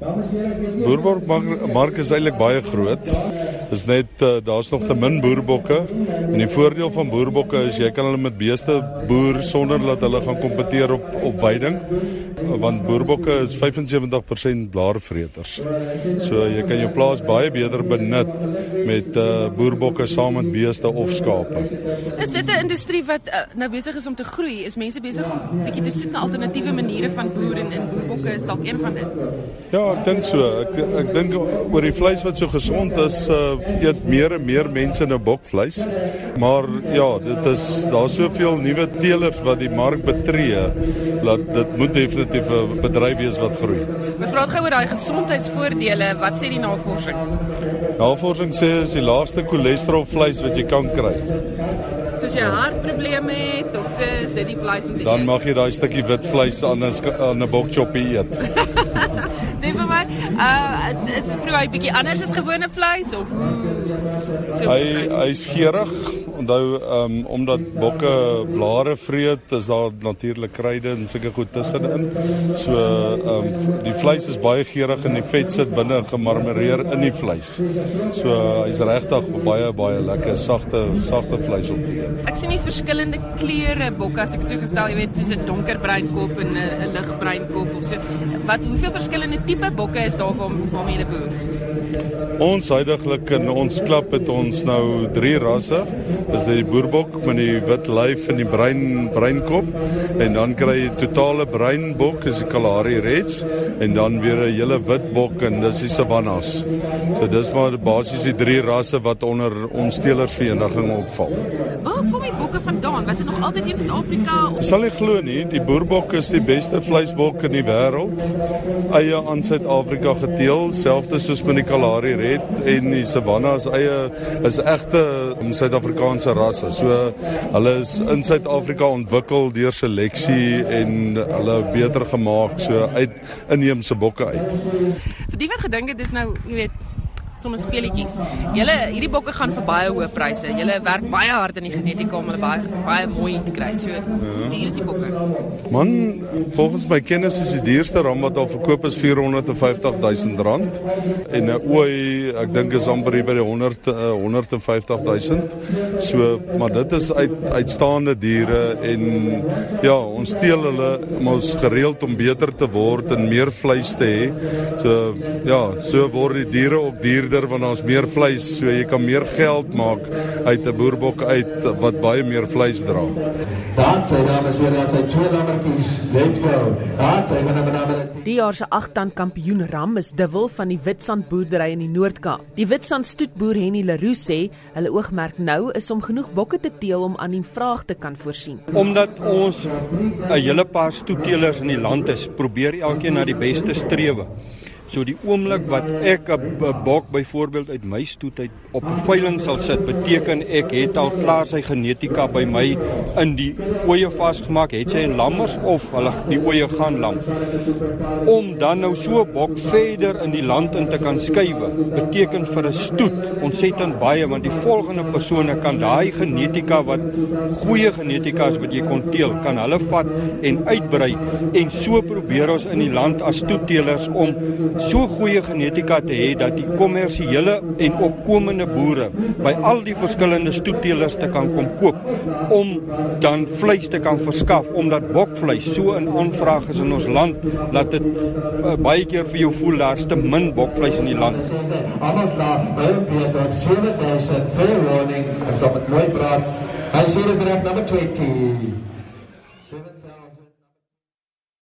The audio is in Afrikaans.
Boerboek mark is eintlik baie groot. Is net uh, daar's nog te min boerbokke en die voordeel van boerbokke is jy kan hulle met beeste boer sonder dat hulle gaan kompeteer op op veiding want boerbokke is 75% blaarvreters. So jy kan jou plaas baie beter benut met uh, boerbokke saam met beeste of skape. Is dit 'n industrie wat uh, nou besig is om te groei? Is mense besig om bietjie te soek na alternatiewe maniere van boer en in boerbokke is dalk een van dit? Ja, ek dink so. Ek ek dink oor die vleis wat so gesond is, uh eet meer en meer mense nou bokvleis. Maar ja, dit is daar's soveel nuwe teelers wat die mark betree dat dit moet definitief 'n bedryf wees wat groei. Ons praat gou oor daai gesondheidsvoordele. Wat sê die navorsing? Navorsing sê is die laagste cholesterol vleis wat jy kan kry. As jy hartprobleme het of so is dit die vleis om te eet. Dan mag jy daai stukkie wit vleis aan 'n aan 'n bokchoppie eet. Sê vir my, uh is, is dit proe 'n bietjie anders as gewone vleis of so Hy hy's geurig. Onthou um omdat bokke blare vreet, is daar natuurlik kruide en sulke goed tussenin. So um die vleis is baie geurig en die vet sit binne gemarmoreer in die vleis. So hy's regtig baie baie lekker sagte sagte vleis om te eet. Ek sien hier's verskillende kleure bokke as ek dit so kan stel, jy weet, soos 'n donkerbruin kop en 'n ligbruin kop of so. Wat hoeveel verskillende tipe bokke is daar waar waarmee jy boer? Ons huidigelik in ons klub het ons nou 3 rasse. Dis die boerbok met die wit lyf en die bruin bruinkop en dan kry jy totale bruin bok, is die Kalahari Reds en dan weer 'n hele wit bok en dis die Savannas. So dis maar basies die 3 rasse wat onder ons teelersvereniging opval. Waar kom die bokke vandaan? Was dit nog altyd in Suid-Afrika? Sal jy glo nie, die boerbok is die beste vleisbok in die wêreld. Eie aan Suid-Afrika geteel, selfs soos met die Kalahari Red en die Savanna is eie is egte Suid-Afrikaanse rasse. So hulle is in Suid-Afrika ontwikkel deur seleksie en hulle beter gemaak so uit inheemse bokke uit. Vir die wat gedink het dis nou, jy weet, sommer speletjies. Julle hierdie bokke gaan vir baie hoë pryse. Julle werk baie hard in die genetika om hulle baie baie mooi te kry. So ja. duur is die bokke. Man, volgens my kennis is die duurste ram wat al verkoop is 450 000 rand en 'n ooi, ek dink is amper by die 100 uh, 150 000. So, maar dit is uit uitstaande diere en ja, ons steel hulle om ons gereeld om beter te word en meer vleis te hê. So ja, so word die diere ook duur duurder want daar's meer vleis, so jy kan meer geld maak uit 'n boerbok uit wat baie meer vleis dra. Dan sê dames en here, sy twee lammetjies, let's go. Dan sê van naam naam. Die jaar se agtand kampioen ram is dubbel van die Witstrand boerdery in die Noord-Kaap. Die Witstrand stoetboer Henny Leroux sê hulle oogmerk nou is om genoeg bokke te teel om aan die vraag te kan voorsien. Omdat ons 'n hele paar stoetteelers in die land is, probeer elkeen na die beste strewe. So die oomblik wat ek 'n bok byvoorbeeld uit my stoet uit op 'n veiling sal sit, beteken ek het al klaar sy genetika by my in die oeye vasgemaak, het sy 'n lammers of hulle die oeye gaan lam. Om dan nou so 'n bok verder in die land in te kan skuwe, beteken vir 'n stoet ontsettend baie want die volgende persone kan daai genetika wat goeie genetika is wat jy kon teel, kan hulle vat en uitbrei en so probeer ons in die land as stoetteelers om so goeie genetika te hê dat die kommersiële en opkomende boere by al die verskillende stoetteelers te kan kom koop om dan vleis te kan verskaf omdat bokvleis so in aanvraag is in ons land dat dit uh, baie keer vir jou voel daar's te min bokvleis in die land. Almal klaar, baie baie op 7000 fair warning, ons op 'n mooi praat. Hy sê dis reg nommer 20. 7000